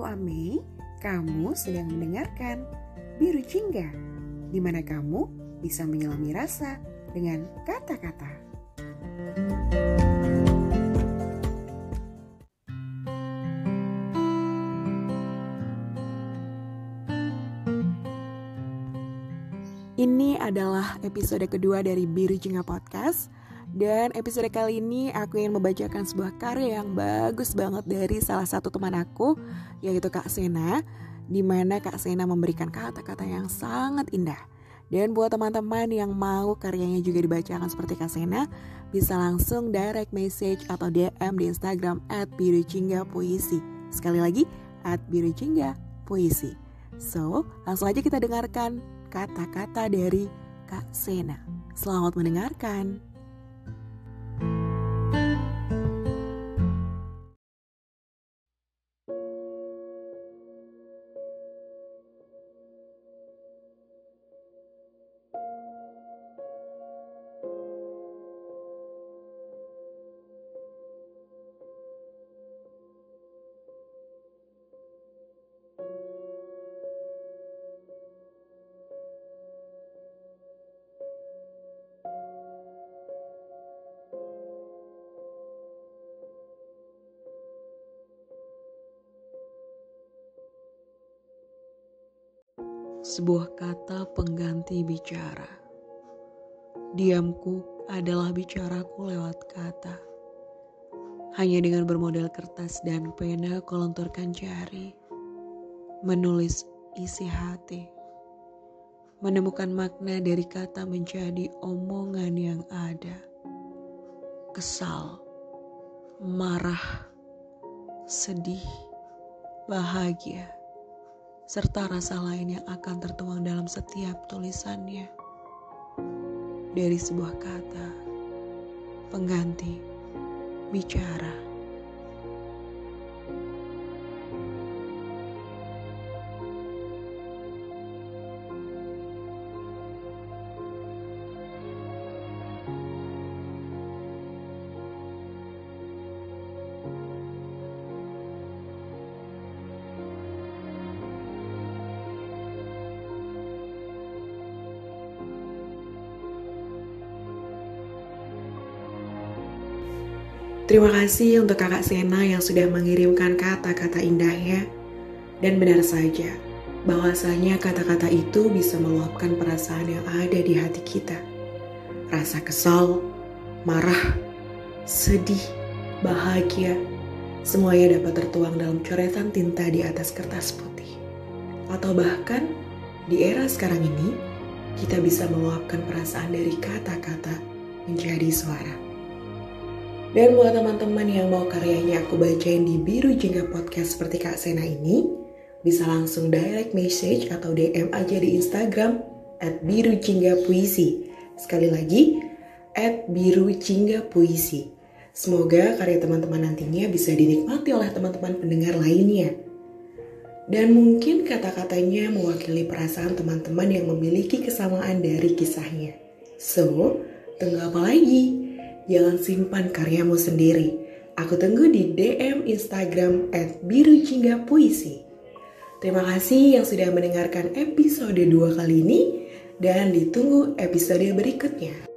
aku Ame, kamu sedang mendengarkan Biru Jingga, di mana kamu bisa menyelami rasa dengan kata-kata. Ini adalah episode kedua dari Biru Jingga Podcast dan episode kali ini aku ingin membacakan sebuah karya yang bagus banget dari salah satu teman aku yaitu Kak Sena di mana Kak Sena memberikan kata-kata yang sangat indah. Dan buat teman-teman yang mau karyanya juga dibacakan seperti Kak Sena, bisa langsung direct message atau DM di Instagram at Puisi. Sekali lagi, at Puisi. So, langsung aja kita dengarkan kata-kata dari Kak Sena. Selamat mendengarkan. Sebuah kata pengganti bicara. Diamku adalah bicaraku lewat kata. Hanya dengan bermodal kertas dan pena kolontorkan jari. Menulis isi hati. Menemukan makna dari kata menjadi omongan yang ada. Kesal, marah, sedih, bahagia serta rasa lain yang akan tertuang dalam setiap tulisannya. Dari sebuah kata, pengganti, bicara. Terima kasih untuk kakak Sena yang sudah mengirimkan kata-kata indahnya. Dan benar saja, bahwasanya kata-kata itu bisa meluapkan perasaan yang ada di hati kita. Rasa kesal, marah, sedih, bahagia, semuanya dapat tertuang dalam coretan tinta di atas kertas putih. Atau bahkan, di era sekarang ini, kita bisa meluapkan perasaan dari kata-kata menjadi suara. Dan buat teman-teman yang mau karyanya aku bacain di Biru Jingga Podcast seperti Kak Sena ini, bisa langsung direct message atau DM aja di Instagram at Biru Jingga Puisi. Sekali lagi, at Biru Jingga Puisi. Semoga karya teman-teman nantinya bisa dinikmati oleh teman-teman pendengar lainnya. Dan mungkin kata-katanya mewakili perasaan teman-teman yang memiliki kesamaan dari kisahnya. So, tunggu apa lagi? Jangan simpan karyamu sendiri. Aku tunggu di DM Instagram at Biru. Terima kasih yang sudah mendengarkan episode 2 kali ini dan ditunggu episode berikutnya.